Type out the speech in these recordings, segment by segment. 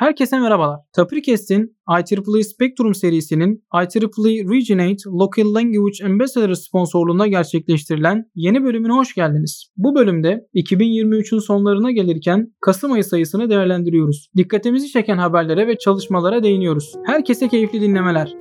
Herkese merhabalar. Tapirkest'in IEEE Spectrum serisinin IEEE Regionate Local Language Ambassador sponsorluğunda gerçekleştirilen yeni bölümüne hoş geldiniz. Bu bölümde 2023'ün sonlarına gelirken Kasım ayı sayısını değerlendiriyoruz. Dikkatimizi çeken haberlere ve çalışmalara değiniyoruz. Herkese keyifli dinlemeler.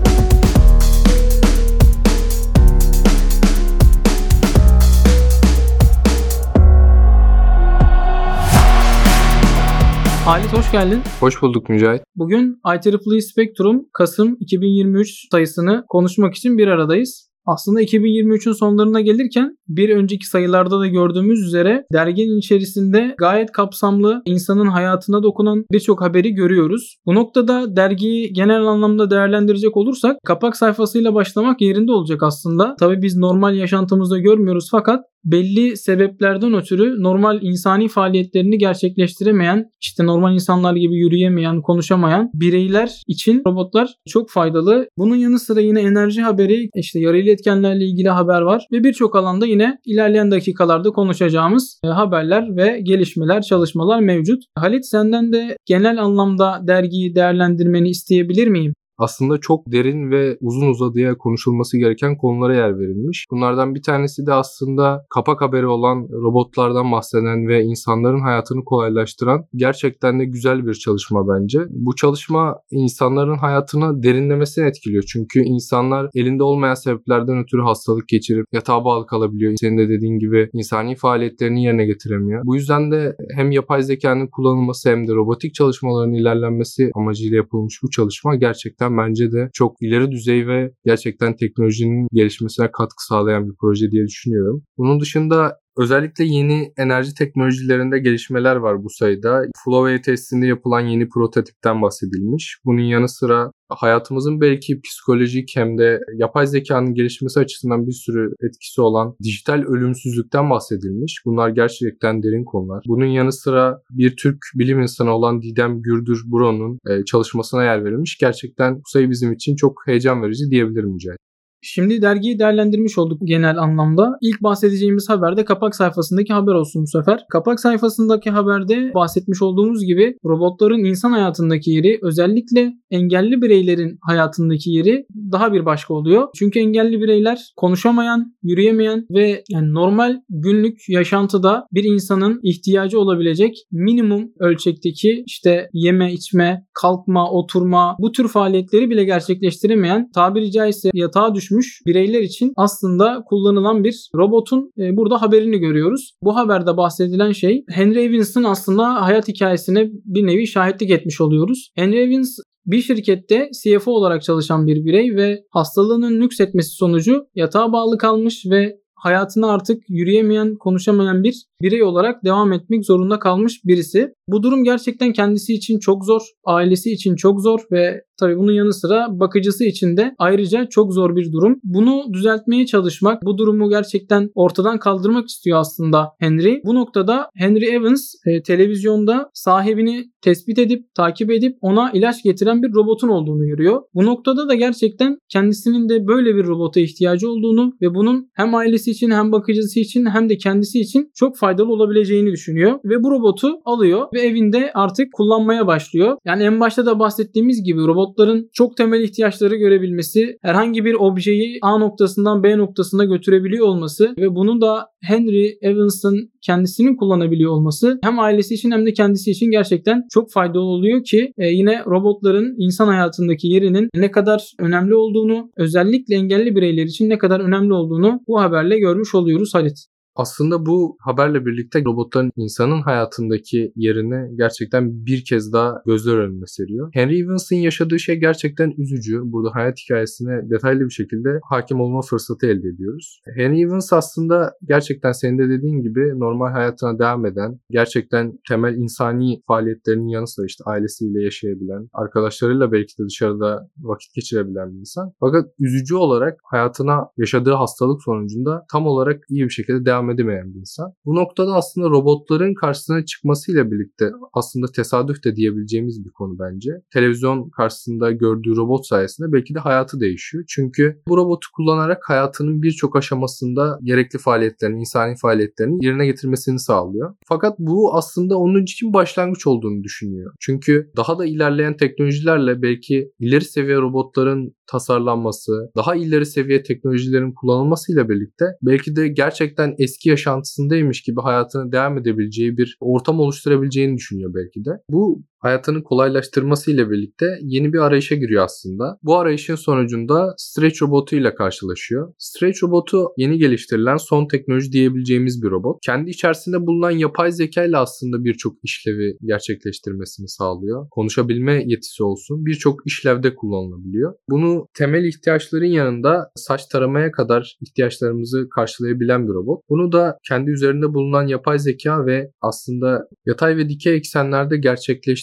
Halit hoş geldin. Hoş bulduk Mücahit. Bugün IEEE Spectrum Kasım 2023 sayısını konuşmak için bir aradayız. Aslında 2023'ün sonlarına gelirken bir önceki sayılarda da gördüğümüz üzere derginin içerisinde gayet kapsamlı insanın hayatına dokunan birçok haberi görüyoruz. Bu noktada dergiyi genel anlamda değerlendirecek olursak kapak sayfasıyla başlamak yerinde olacak aslında. Tabi biz normal yaşantımızda görmüyoruz fakat belli sebeplerden ötürü normal insani faaliyetlerini gerçekleştiremeyen, işte normal insanlar gibi yürüyemeyen, konuşamayan bireyler için robotlar çok faydalı. Bunun yanı sıra yine enerji haberi, işte yarı iletkenlerle ilgili haber var ve birçok alanda yine ilerleyen dakikalarda konuşacağımız e, haberler ve gelişmeler, çalışmalar mevcut. Halit senden de genel anlamda dergiyi değerlendirmeni isteyebilir miyim? Aslında çok derin ve uzun uzadıya konuşulması gereken konulara yer verilmiş. Bunlardan bir tanesi de aslında kapak haberi olan robotlardan bahseden ve insanların hayatını kolaylaştıran gerçekten de güzel bir çalışma bence. Bu çalışma insanların hayatını derinlemesine etkiliyor. Çünkü insanlar elinde olmayan sebeplerden ötürü hastalık geçirip yatağa bağlı kalabiliyor. Senin de dediğin gibi insani faaliyetlerini yerine getiremiyor. Bu yüzden de hem yapay zekanın kullanılması hem de robotik çalışmaların ilerlenmesi amacıyla yapılmış bu çalışma gerçekten gerçekten bence de çok ileri düzey ve gerçekten teknolojinin gelişmesine katkı sağlayan bir proje diye düşünüyorum. Bunun dışında Özellikle yeni enerji teknolojilerinde gelişmeler var bu sayıda. Flowway testinde yapılan yeni prototipten bahsedilmiş. Bunun yanı sıra hayatımızın belki psikolojik hem de yapay zekanın gelişmesi açısından bir sürü etkisi olan dijital ölümsüzlükten bahsedilmiş. Bunlar gerçekten derin konular. Bunun yanı sıra bir Türk bilim insanı olan Didem Gürdür Buro'nun e, çalışmasına yer verilmiş. Gerçekten bu sayı bizim için çok heyecan verici diyebilirim Mücahit. Şimdi dergiyi değerlendirmiş olduk genel anlamda. İlk bahsedeceğimiz haber de kapak sayfasındaki haber olsun bu sefer. Kapak sayfasındaki haberde bahsetmiş olduğumuz gibi robotların insan hayatındaki yeri özellikle engelli bireylerin hayatındaki yeri daha bir başka oluyor. Çünkü engelli bireyler konuşamayan, yürüyemeyen ve yani normal günlük yaşantıda bir insanın ihtiyacı olabilecek minimum ölçekteki işte yeme, içme, kalkma, oturma bu tür faaliyetleri bile gerçekleştiremeyen tabiri caizse yatağa düş düşmüş bireyler için aslında kullanılan bir robotun e, burada haberini görüyoruz. Bu haberde bahsedilen şey Henry Evans'ın aslında hayat hikayesine bir nevi şahitlik etmiş oluyoruz. Henry Evans bir şirkette CFO olarak çalışan bir birey ve hastalığının nüksetmesi sonucu yatağa bağlı kalmış ve hayatını artık yürüyemeyen, konuşamayan bir birey olarak devam etmek zorunda kalmış birisi. Bu durum gerçekten kendisi için çok zor, ailesi için çok zor ve tabii bunun yanı sıra bakıcısı için de ayrıca çok zor bir durum. Bunu düzeltmeye çalışmak, bu durumu gerçekten ortadan kaldırmak istiyor aslında Henry. Bu noktada Henry Evans e, televizyonda sahibini tespit edip takip edip ona ilaç getiren bir robotun olduğunu görüyor. Bu noktada da gerçekten kendisinin de böyle bir robota ihtiyacı olduğunu ve bunun hem ailesi için hem bakıcısı için hem de kendisi için çok faydalı olabileceğini düşünüyor ve bu robotu alıyor ve evinde artık kullanmaya başlıyor. Yani en başta da bahsettiğimiz gibi robotların çok temel ihtiyaçları görebilmesi, herhangi bir objeyi A noktasından B noktasına götürebiliyor olması ve bunu da Henry Evans'ın kendisinin kullanabiliyor olması hem ailesi için hem de kendisi için gerçekten çok faydalı oluyor ki e, yine robotların insan hayatındaki yerinin ne kadar önemli olduğunu özellikle engelli bireyler için ne kadar önemli olduğunu bu haberle görmüş oluyoruz Halit. Aslında bu haberle birlikte robotların insanın hayatındaki yerini gerçekten bir kez daha gözler önüne seriyor. Henry Evans'ın yaşadığı şey gerçekten üzücü. Burada hayat hikayesine detaylı bir şekilde hakim olma fırsatı elde ediyoruz. Henry Evans aslında gerçekten senin de dediğin gibi normal hayatına devam eden, gerçekten temel insani faaliyetlerinin yanı sıra işte ailesiyle yaşayabilen, arkadaşlarıyla belki de dışarıda vakit geçirebilen bir insan. Fakat üzücü olarak hayatına yaşadığı hastalık sonucunda tam olarak iyi bir şekilde devam devam edemeyen bir insan. Bu noktada aslında robotların karşısına çıkmasıyla birlikte aslında tesadüf de diyebileceğimiz bir konu bence. Televizyon karşısında gördüğü robot sayesinde belki de hayatı değişiyor. Çünkü bu robotu kullanarak hayatının birçok aşamasında gerekli faaliyetlerini, insani faaliyetlerini yerine getirmesini sağlıyor. Fakat bu aslında onun için başlangıç olduğunu düşünüyor. Çünkü daha da ilerleyen teknolojilerle belki ileri seviye robotların tasarlanması, daha ileri seviye teknolojilerin kullanılmasıyla birlikte belki de gerçekten eski yaşantısındaymış gibi hayatını devam edebileceği bir ortam oluşturabileceğini düşünüyor belki de. Bu hayatını kolaylaştırması ile birlikte yeni bir arayışa giriyor aslında. Bu arayışın sonucunda Stretch robotu ile karşılaşıyor. Stretch robotu yeni geliştirilen son teknoloji diyebileceğimiz bir robot. Kendi içerisinde bulunan yapay zeka ile aslında birçok işlevi gerçekleştirmesini sağlıyor. Konuşabilme yetisi olsun birçok işlevde kullanılabiliyor. Bunu temel ihtiyaçların yanında saç taramaya kadar ihtiyaçlarımızı karşılayabilen bir robot. Bunu da kendi üzerinde bulunan yapay zeka ve aslında yatay ve dikey eksenlerde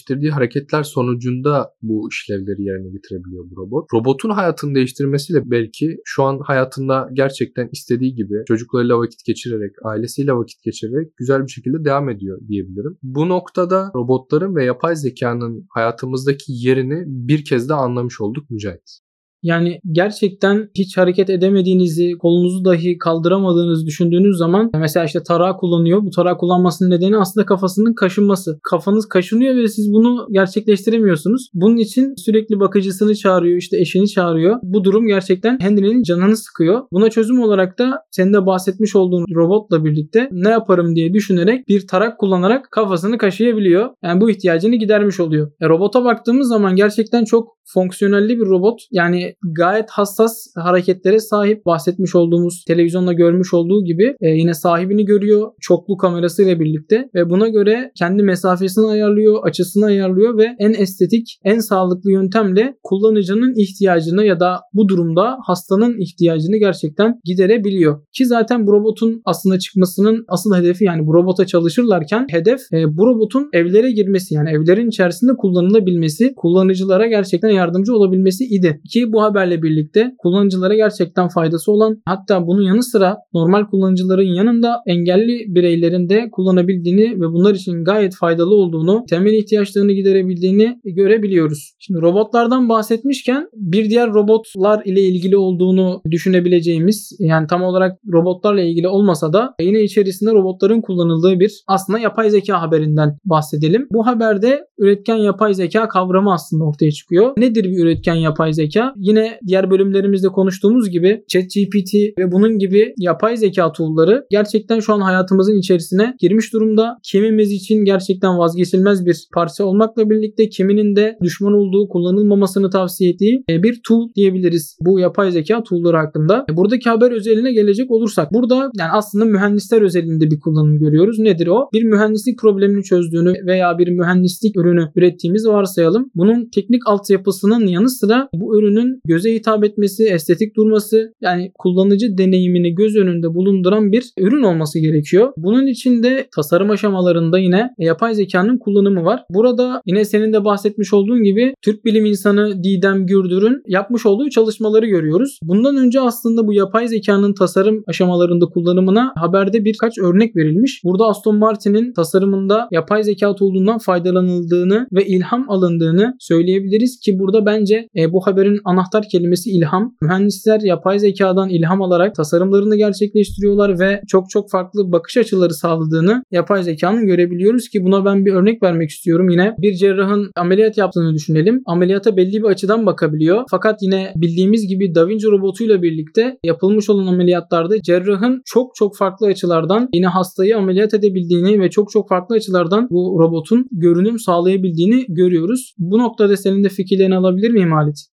gerçekleştirdiği hareketler sonucunda bu işlevleri yerine getirebiliyor bu robot. Robotun hayatını değiştirmesiyle belki şu an hayatında gerçekten istediği gibi çocuklarıyla vakit geçirerek, ailesiyle vakit geçirerek güzel bir şekilde devam ediyor diyebilirim. Bu noktada robotların ve yapay zekanın hayatımızdaki yerini bir kez de anlamış olduk Mücahit. Yani gerçekten hiç hareket edemediğinizi, kolunuzu dahi kaldıramadığınızı düşündüğünüz zaman mesela işte tarağı kullanıyor. Bu tarağı kullanmasının nedeni aslında kafasının kaşınması. Kafanız kaşınıyor ve siz bunu gerçekleştiremiyorsunuz. Bunun için sürekli bakıcısını çağırıyor, işte eşini çağırıyor. Bu durum gerçekten Henry'nin canını sıkıyor. Buna çözüm olarak da senin de bahsetmiş olduğun robotla birlikte ne yaparım diye düşünerek bir tarak kullanarak kafasını kaşıyabiliyor. Yani bu ihtiyacını gidermiş oluyor. E, robota baktığımız zaman gerçekten çok fonksiyonelli bir robot. Yani gayet hassas hareketlere sahip. Bahsetmiş olduğumuz televizyonda görmüş olduğu gibi e, yine sahibini görüyor çoklu kamerasıyla birlikte ve buna göre kendi mesafesini ayarlıyor, açısını ayarlıyor ve en estetik, en sağlıklı yöntemle kullanıcının ihtiyacını ya da bu durumda hastanın ihtiyacını gerçekten giderebiliyor. Ki zaten bu robotun aslında çıkmasının asıl hedefi yani bu robota çalışırlarken hedef e, bu robotun evlere girmesi yani evlerin içerisinde kullanılabilmesi, kullanıcılara gerçekten yardımcı olabilmesi idi. Ki bu haberle birlikte kullanıcılara gerçekten faydası olan hatta bunun yanı sıra normal kullanıcıların yanında engelli bireylerin de kullanabildiğini ve bunlar için gayet faydalı olduğunu, temel ihtiyaçlarını giderebildiğini görebiliyoruz. Şimdi robotlardan bahsetmişken bir diğer robotlar ile ilgili olduğunu düşünebileceğimiz yani tam olarak robotlarla ilgili olmasa da yine içerisinde robotların kullanıldığı bir aslında yapay zeka haberinden bahsedelim. Bu haberde üretken yapay zeka kavramı aslında ortaya çıkıyor. Ne Nedir bir üretken yapay zeka? Yine diğer bölümlerimizde konuştuğumuz gibi ChatGPT ve bunun gibi yapay zeka tool'ları gerçekten şu an hayatımızın içerisine girmiş durumda. Kimimiz için gerçekten vazgeçilmez bir parça olmakla birlikte kiminin de düşman olduğu, kullanılmamasını tavsiye ettiği e, bir tool diyebiliriz bu yapay zeka tool'ları hakkında. E, buradaki haber özeline gelecek olursak burada yani aslında mühendisler özelinde bir kullanım görüyoruz. Nedir o? Bir mühendislik problemini çözdüğünü veya bir mühendislik ürünü ürettiğimizi varsayalım. Bunun teknik altyapısı olmasının yanı sıra bu ürünün göze hitap etmesi, estetik durması yani kullanıcı deneyimini göz önünde bulunduran bir ürün olması gerekiyor. Bunun için de tasarım aşamalarında yine yapay zekanın kullanımı var. Burada yine senin de bahsetmiş olduğun gibi Türk bilim insanı Didem Gürdür'ün yapmış olduğu çalışmaları görüyoruz. Bundan önce aslında bu yapay zekanın tasarım aşamalarında kullanımına haberde birkaç örnek verilmiş. Burada Aston Martin'in tasarımında yapay zeka tool'undan faydalanıldığını ve ilham alındığını söyleyebiliriz ki burada bence e, bu haberin anahtar kelimesi ilham. Mühendisler yapay zekadan ilham alarak tasarımlarını gerçekleştiriyorlar ve çok çok farklı bakış açıları sağladığını yapay zekanın görebiliyoruz ki buna ben bir örnek vermek istiyorum. Yine bir cerrahın ameliyat yaptığını düşünelim. Ameliyata belli bir açıdan bakabiliyor. Fakat yine bildiğimiz gibi Da Vinci robotuyla birlikte yapılmış olan ameliyatlarda cerrahın çok çok farklı açılardan yine hastayı ameliyat edebildiğini ve çok çok farklı açılardan bu robotun görünüm sağlayabildiğini görüyoruz. Bu noktada senin de fikirlerini alabilir miyim Halit?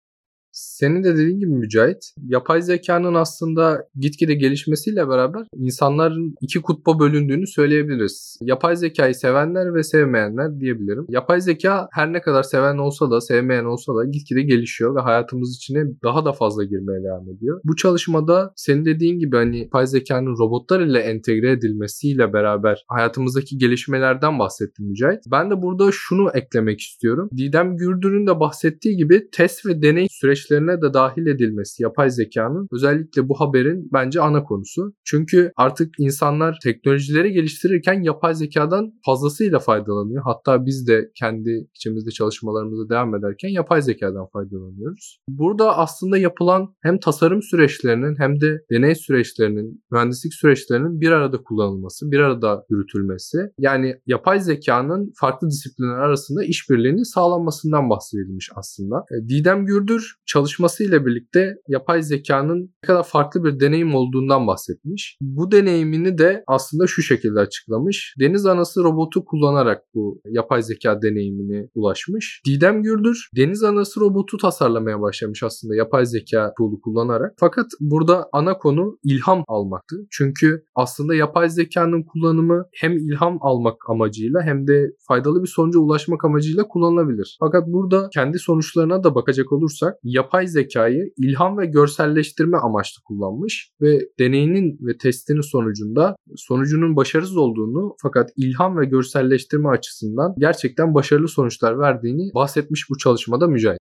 Senin de dediğin gibi Mücahit, yapay zekanın aslında gitgide gelişmesiyle beraber insanların iki kutba bölündüğünü söyleyebiliriz. Yapay zekayı sevenler ve sevmeyenler diyebilirim. Yapay zeka her ne kadar seven olsa da sevmeyen olsa da gitgide gelişiyor ve hayatımız içine daha da fazla girmeye devam ediyor. Bu çalışmada senin dediğin gibi hani yapay zekanın robotlar ile entegre edilmesiyle beraber hayatımızdaki gelişmelerden bahsettim Mücahit. Ben de burada şunu eklemek istiyorum. Didem Gürdür'ün de bahsettiği gibi test ve deney süreç süreçlerine de dahil edilmesi yapay zekanın özellikle bu haberin bence ana konusu. Çünkü artık insanlar teknolojileri geliştirirken yapay zekadan fazlasıyla faydalanıyor. Hatta biz de kendi içimizde çalışmalarımıza devam ederken yapay zekadan faydalanıyoruz. Burada aslında yapılan hem tasarım süreçlerinin hem de deney süreçlerinin, mühendislik süreçlerinin bir arada kullanılması, bir arada yürütülmesi. Yani yapay zekanın farklı disiplinler arasında işbirliğinin sağlanmasından bahsedilmiş aslında. E, Didem Gürdür çalışmasıyla birlikte yapay zekanın ne kadar farklı bir deneyim olduğundan bahsetmiş. Bu deneyimini de aslında şu şekilde açıklamış. Deniz anası robotu kullanarak bu yapay zeka deneyimini ulaşmış. Didem Gürdür deniz anası robotu tasarlamaya başlamış aslında yapay zeka tool'u kullanarak. Fakat burada ana konu ilham almaktı. Çünkü aslında yapay zekanın kullanımı hem ilham almak amacıyla hem de faydalı bir sonuca ulaşmak amacıyla kullanılabilir. Fakat burada kendi sonuçlarına da bakacak olursak yapay zekayı ilham ve görselleştirme amaçlı kullanmış ve deneyinin ve testinin sonucunda sonucunun başarısız olduğunu fakat ilham ve görselleştirme açısından gerçekten başarılı sonuçlar verdiğini bahsetmiş bu çalışmada Mücahit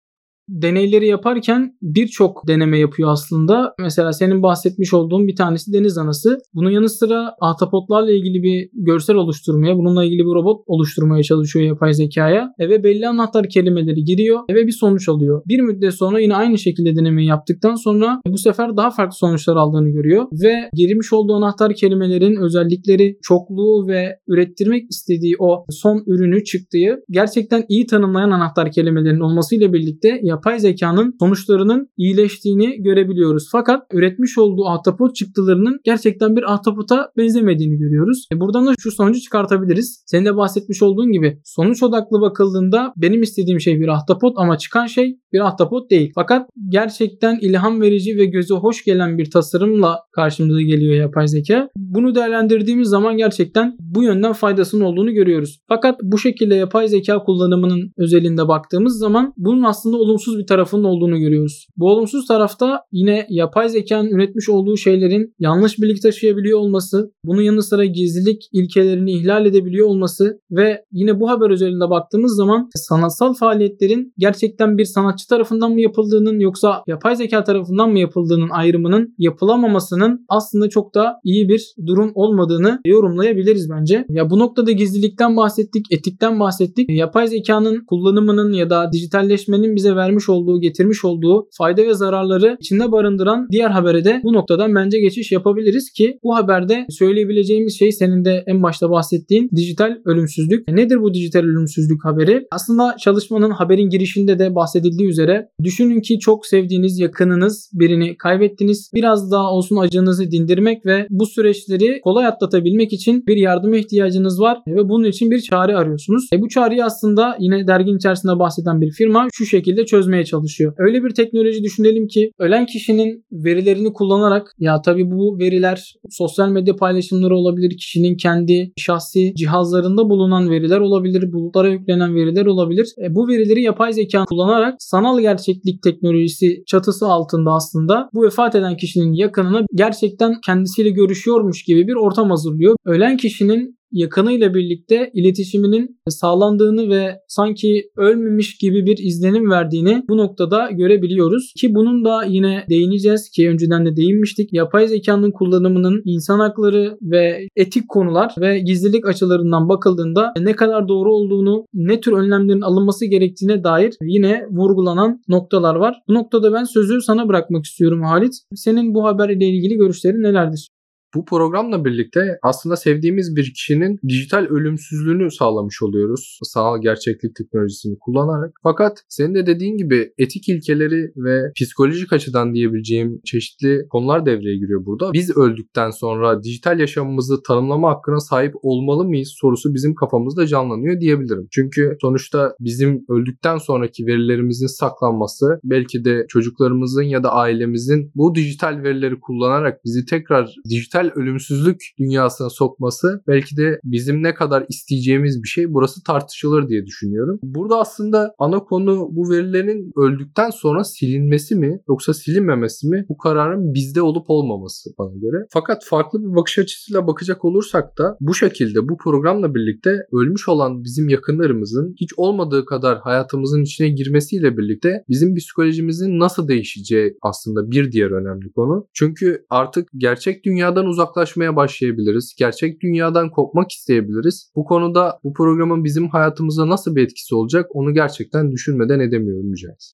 deneyleri yaparken birçok deneme yapıyor aslında. Mesela senin bahsetmiş olduğun bir tanesi deniz anası. Bunun yanı sıra ahtapotlarla ilgili bir görsel oluşturmaya, bununla ilgili bir robot oluşturmaya çalışıyor yapay zekaya. E ve belli anahtar kelimeleri giriyor ve bir sonuç alıyor. Bir müddet sonra yine aynı şekilde denemeyi yaptıktan sonra bu sefer daha farklı sonuçlar aldığını görüyor ve girmiş olduğu anahtar kelimelerin özellikleri, çokluğu ve ürettirmek istediği o son ürünü çıktığı gerçekten iyi tanımlayan anahtar kelimelerin olmasıyla birlikte yapay zekanın sonuçlarının iyileştiğini görebiliyoruz. Fakat üretmiş olduğu ahtapot çıktılarının gerçekten bir ahtapota benzemediğini görüyoruz. E buradan da şu sonucu çıkartabiliriz. Senin de bahsetmiş olduğun gibi sonuç odaklı bakıldığında benim istediğim şey bir ahtapot ama çıkan şey bir ahtapot değil. Fakat gerçekten ilham verici ve göze hoş gelen bir tasarımla karşımıza geliyor yapay zeka. Bunu değerlendirdiğimiz zaman gerçekten bu yönden faydasının olduğunu görüyoruz. Fakat bu şekilde yapay zeka kullanımının özelinde baktığımız zaman bunun aslında olumsuz bir tarafının olduğunu görüyoruz. Bu olumsuz tarafta yine yapay zekanın üretmiş olduğu şeylerin yanlış bilgi taşıyabiliyor olması, bunun yanı sıra gizlilik ilkelerini ihlal edebiliyor olması ve yine bu haber özelinde baktığımız zaman sanatsal faaliyetlerin gerçekten bir sanatçı tarafından mı yapıldığının yoksa yapay zeka tarafından mı yapıldığının ayrımının yapılamamasının aslında çok da iyi bir durum olmadığını yorumlayabiliriz bence. Ya bu noktada gizlilikten bahsettik, etikten bahsettik. Yapay zekanın kullanımının ya da dijitalleşmenin bize vermiş olduğu, getirmiş olduğu fayda ve zararları içinde barındıran diğer habere de bu noktadan bence geçiş yapabiliriz ki bu haberde söyleyebileceğimiz şey senin de en başta bahsettiğin dijital ölümsüzlük. Nedir bu dijital ölümsüzlük haberi? Aslında çalışmanın haberin girişinde de bahsedildiği üzere düşünün ki çok sevdiğiniz yakınınız birini kaybettiniz. Biraz daha olsun acınızı dindirmek ve bu süreçleri kolay atlatabilmek için bir yardıma ihtiyacınız var ve bunun için bir çare arıyorsunuz. E bu çareyi aslında yine dergin içerisinde bahseden bir firma şu şekilde çözmeye çalışıyor. Öyle bir teknoloji düşünelim ki ölen kişinin verilerini kullanarak ya tabi bu veriler sosyal medya paylaşımları olabilir, kişinin kendi şahsi cihazlarında bulunan veriler olabilir, bulutlara yüklenen veriler olabilir. E, bu verileri yapay zeka kullanarak sanal gerçeklik teknolojisi çatısı altında aslında bu vefat eden kişinin yakınına gerçekten kendisiyle görüşüyormuş gibi bir ortam hazırlıyor. Ölen kişinin yakınıyla birlikte iletişiminin sağlandığını ve sanki ölmemiş gibi bir izlenim verdiğini bu noktada görebiliyoruz. Ki bunun da yine değineceğiz ki önceden de değinmiştik. Yapay zekanın kullanımının insan hakları ve etik konular ve gizlilik açılarından bakıldığında ne kadar doğru olduğunu, ne tür önlemlerin alınması gerektiğine dair yine vurgulanan noktalar var. Bu noktada ben sözü sana bırakmak istiyorum Halit. Senin bu haber ile ilgili görüşlerin nelerdir? Bu programla birlikte aslında sevdiğimiz bir kişinin dijital ölümsüzlüğünü sağlamış oluyoruz. Sanal gerçeklik teknolojisini kullanarak. Fakat senin de dediğin gibi etik ilkeleri ve psikolojik açıdan diyebileceğim çeşitli konular devreye giriyor burada. Biz öldükten sonra dijital yaşamımızı tanımlama hakkına sahip olmalı mıyız sorusu bizim kafamızda canlanıyor diyebilirim. Çünkü sonuçta bizim öldükten sonraki verilerimizin saklanması belki de çocuklarımızın ya da ailemizin bu dijital verileri kullanarak bizi tekrar dijital dijital ölümsüzlük dünyasına sokması belki de bizim ne kadar isteyeceğimiz bir şey burası tartışılır diye düşünüyorum. Burada aslında ana konu bu verilerin öldükten sonra silinmesi mi yoksa silinmemesi mi bu kararın bizde olup olmaması bana göre. Fakat farklı bir bakış açısıyla bakacak olursak da bu şekilde bu programla birlikte ölmüş olan bizim yakınlarımızın hiç olmadığı kadar hayatımızın içine girmesiyle birlikte bizim psikolojimizin nasıl değişeceği aslında bir diğer önemli konu. Çünkü artık gerçek dünyadan uzaklaşmaya başlayabiliriz. Gerçek dünyadan kopmak isteyebiliriz. Bu konuda bu programın bizim hayatımıza nasıl bir etkisi olacak onu gerçekten düşünmeden edemiyorum Mücahit.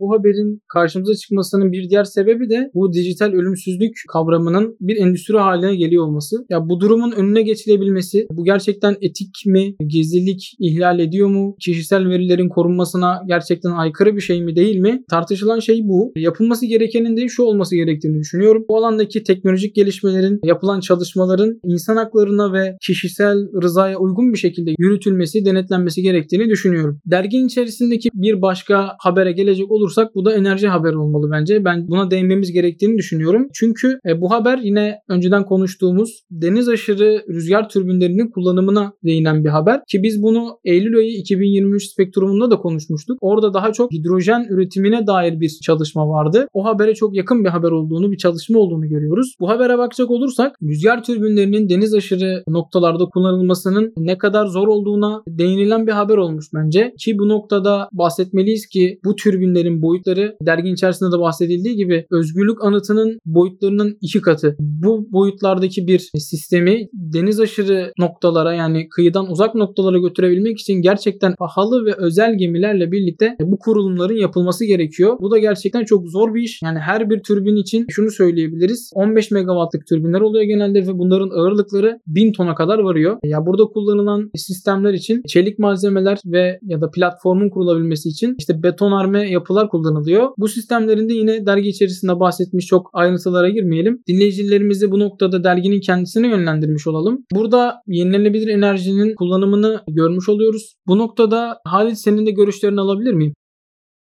Bu haberin karşımıza çıkmasının bir diğer sebebi de bu dijital ölümsüzlük kavramının bir endüstri haline geliyor olması. Ya bu durumun önüne geçilebilmesi, bu gerçekten etik mi, gizlilik ihlal ediyor mu, kişisel verilerin korunmasına gerçekten aykırı bir şey mi değil mi? Tartışılan şey bu. Yapılması gerekenin de şu olması gerektiğini düşünüyorum. Bu alandaki teknolojik gelişmelerin, yapılan çalışmaların insan haklarına ve kişisel rızaya uygun bir şekilde yürütülmesi, denetlenmesi gerektiğini düşünüyorum. Derginin içerisindeki bir başka habere gelecek olur olursak bu da enerji haberi olmalı bence. Ben buna değinmemiz gerektiğini düşünüyorum. Çünkü e, bu haber yine önceden konuştuğumuz deniz aşırı rüzgar türbinlerinin kullanımına değinen bir haber. Ki biz bunu Eylül ayı 2023 spektrumunda da konuşmuştuk. Orada daha çok hidrojen üretimine dair bir çalışma vardı. O habere çok yakın bir haber olduğunu, bir çalışma olduğunu görüyoruz. Bu habere bakacak olursak rüzgar türbinlerinin deniz aşırı noktalarda kullanılmasının ne kadar zor olduğuna değinilen bir haber olmuş bence. Ki bu noktada bahsetmeliyiz ki bu türbinlerin boyutları dergin içerisinde de bahsedildiği gibi özgürlük anıtının boyutlarının iki katı. Bu boyutlardaki bir sistemi deniz aşırı noktalara yani kıyıdan uzak noktalara götürebilmek için gerçekten pahalı ve özel gemilerle birlikte bu kurulumların yapılması gerekiyor. Bu da gerçekten çok zor bir iş. Yani her bir türbin için şunu söyleyebiliriz. 15 megawattlık türbinler oluyor genelde ve bunların ağırlıkları 1000 tona kadar varıyor. Ya burada kullanılan sistemler için çelik malzemeler ve ya da platformun kurulabilmesi için işte betonarme yapılar kullanılıyor. Bu sistemlerinde yine dergi içerisinde bahsetmiş çok ayrıntılara girmeyelim. Dinleyicilerimizi bu noktada derginin kendisine yönlendirmiş olalım. Burada yenilenebilir enerjinin kullanımını görmüş oluyoruz. Bu noktada Halit senin de görüşlerini alabilir miyim?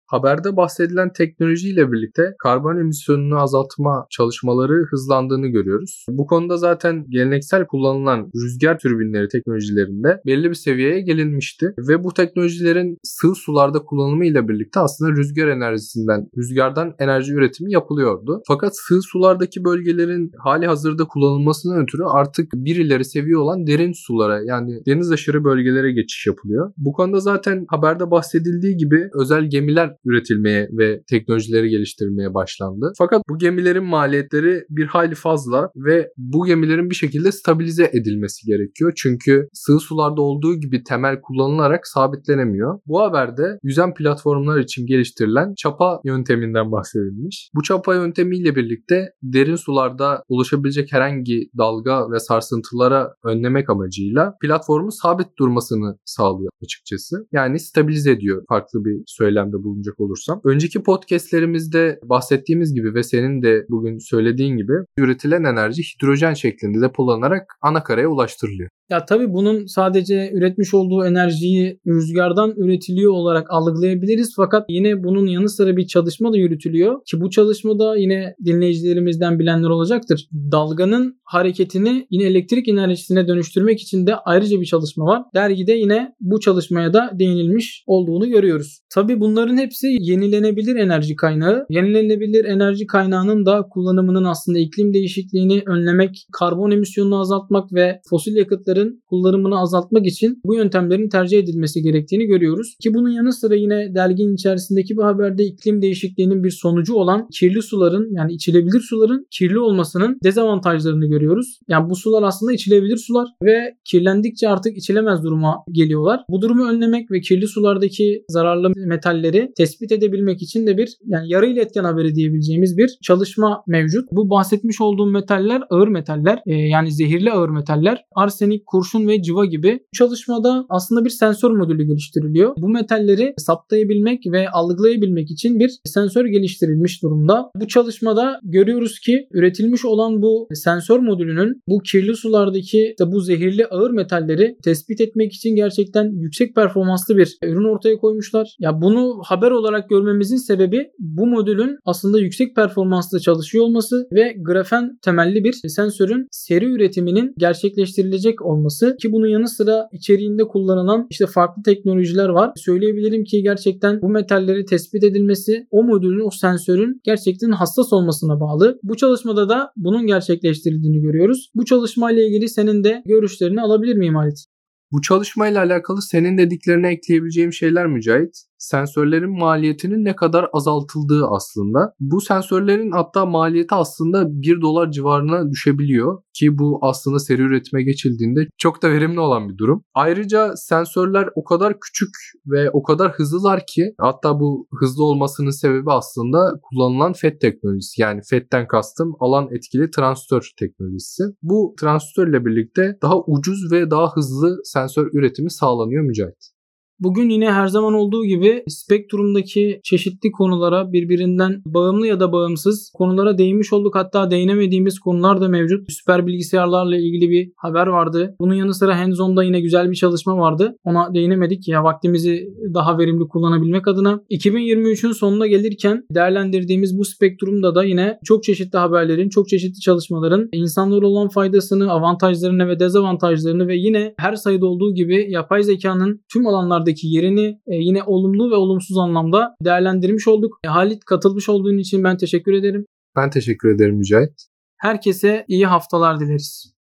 Haberde bahsedilen teknolojiyle birlikte karbon emisyonunu azaltma çalışmaları hızlandığını görüyoruz. Bu konuda zaten geleneksel kullanılan rüzgar türbinleri teknolojilerinde belli bir seviyeye gelinmişti ve bu teknolojilerin sığ sularda kullanımı ile birlikte aslında rüzgar enerjisinden, rüzgardan enerji üretimi yapılıyordu. Fakat sığ sulardaki bölgelerin hali hazırda kullanılmasından ötürü artık bir ileri seviye olan derin sulara yani deniz aşırı bölgelere geçiş yapılıyor. Bu konuda zaten haberde bahsedildiği gibi özel gemiler üretilmeye ve teknolojileri geliştirilmeye başlandı. Fakat bu gemilerin maliyetleri bir hayli fazla ve bu gemilerin bir şekilde stabilize edilmesi gerekiyor. Çünkü sığ sularda olduğu gibi temel kullanılarak sabitlenemiyor. Bu haberde yüzen platformlar için geliştirilen çapa yönteminden bahsedilmiş. Bu çapa yöntemiyle birlikte derin sularda oluşabilecek herhangi dalga ve sarsıntılara önlemek amacıyla platformun sabit durmasını sağlıyor açıkçası. Yani stabilize ediyor farklı bir söylemde bulunacak bakacak olursam. Önceki podcastlerimizde bahsettiğimiz gibi ve senin de bugün söylediğin gibi üretilen enerji hidrojen şeklinde depolanarak ana karaya ulaştırılıyor. Ya tabii bunun sadece üretmiş olduğu enerjiyi rüzgardan üretiliyor olarak algılayabiliriz. Fakat yine bunun yanı sıra bir çalışma da yürütülüyor. Ki bu çalışmada yine dinleyicilerimizden bilenler olacaktır. Dalganın hareketini yine elektrik enerjisine dönüştürmek için de ayrıca bir çalışma var. Dergide yine bu çalışmaya da değinilmiş olduğunu görüyoruz. Tabii bunların hepsi yenilenebilir enerji kaynağı. Yenilenebilir enerji kaynağının da kullanımının aslında iklim değişikliğini önlemek, karbon emisyonunu azaltmak ve fosil yakıtları kaynakların kullanımını azaltmak için bu yöntemlerin tercih edilmesi gerektiğini görüyoruz. Ki bunun yanı sıra yine derginin içerisindeki bir haberde iklim değişikliğinin bir sonucu olan kirli suların yani içilebilir suların kirli olmasının dezavantajlarını görüyoruz. Yani bu sular aslında içilebilir sular ve kirlendikçe artık içilemez duruma geliyorlar. Bu durumu önlemek ve kirli sulardaki zararlı metalleri tespit edebilmek için de bir yani yarı iletken haberi diyebileceğimiz bir çalışma mevcut. Bu bahsetmiş olduğum metaller ağır metaller e, yani zehirli ağır metaller. Arsenik, kurşun ve civa gibi. çalışmada aslında bir sensör modülü geliştiriliyor. Bu metalleri saptayabilmek ve algılayabilmek için bir sensör geliştirilmiş durumda. Bu çalışmada görüyoruz ki üretilmiş olan bu sensör modülünün bu kirli sulardaki işte bu zehirli ağır metalleri tespit etmek için gerçekten yüksek performanslı bir ürün ortaya koymuşlar. Ya bunu haber olarak görmemizin sebebi bu modülün aslında yüksek performanslı çalışıyor olması ve grafen temelli bir sensörün seri üretiminin gerçekleştirilecek olması ki bunun yanı sıra içeriğinde kullanılan işte farklı teknolojiler var. Söyleyebilirim ki gerçekten bu metalleri tespit edilmesi o modülün o sensörün gerçekten hassas olmasına bağlı. Bu çalışmada da bunun gerçekleştirildiğini görüyoruz. Bu çalışmayla ilgili senin de görüşlerini alabilir miyim Halit? Bu çalışmayla alakalı senin dediklerine ekleyebileceğim şeyler Mücahit sensörlerin maliyetinin ne kadar azaltıldığı aslında. Bu sensörlerin hatta maliyeti aslında 1 dolar civarına düşebiliyor ki bu aslında seri üretime geçildiğinde çok da verimli olan bir durum. Ayrıca sensörler o kadar küçük ve o kadar hızlılar ki hatta bu hızlı olmasının sebebi aslında kullanılan FET teknolojisi. Yani FET'ten kastım alan etkili transistör teknolojisi. Bu transistörle birlikte daha ucuz ve daha hızlı sensör üretimi sağlanıyor Mücahit. Bugün yine her zaman olduğu gibi spektrumdaki çeşitli konulara birbirinden bağımlı ya da bağımsız konulara değinmiş olduk. Hatta değinemediğimiz konular da mevcut. Süper bilgisayarlarla ilgili bir haber vardı. Bunun yanı sıra hands-on'da yine güzel bir çalışma vardı. Ona değinemedik ya vaktimizi daha verimli kullanabilmek adına. 2023'ün sonuna gelirken değerlendirdiğimiz bu spektrumda da yine çok çeşitli haberlerin, çok çeşitli çalışmaların insanlara olan faydasını, avantajlarını ve dezavantajlarını ve yine her sayıda olduğu gibi yapay zekanın tüm alanlarda dünyadaki yerini e, yine olumlu ve olumsuz anlamda değerlendirmiş olduk. E, Halit katılmış olduğun için ben teşekkür ederim. Ben teşekkür ederim Mücahit. Herkese iyi haftalar dileriz.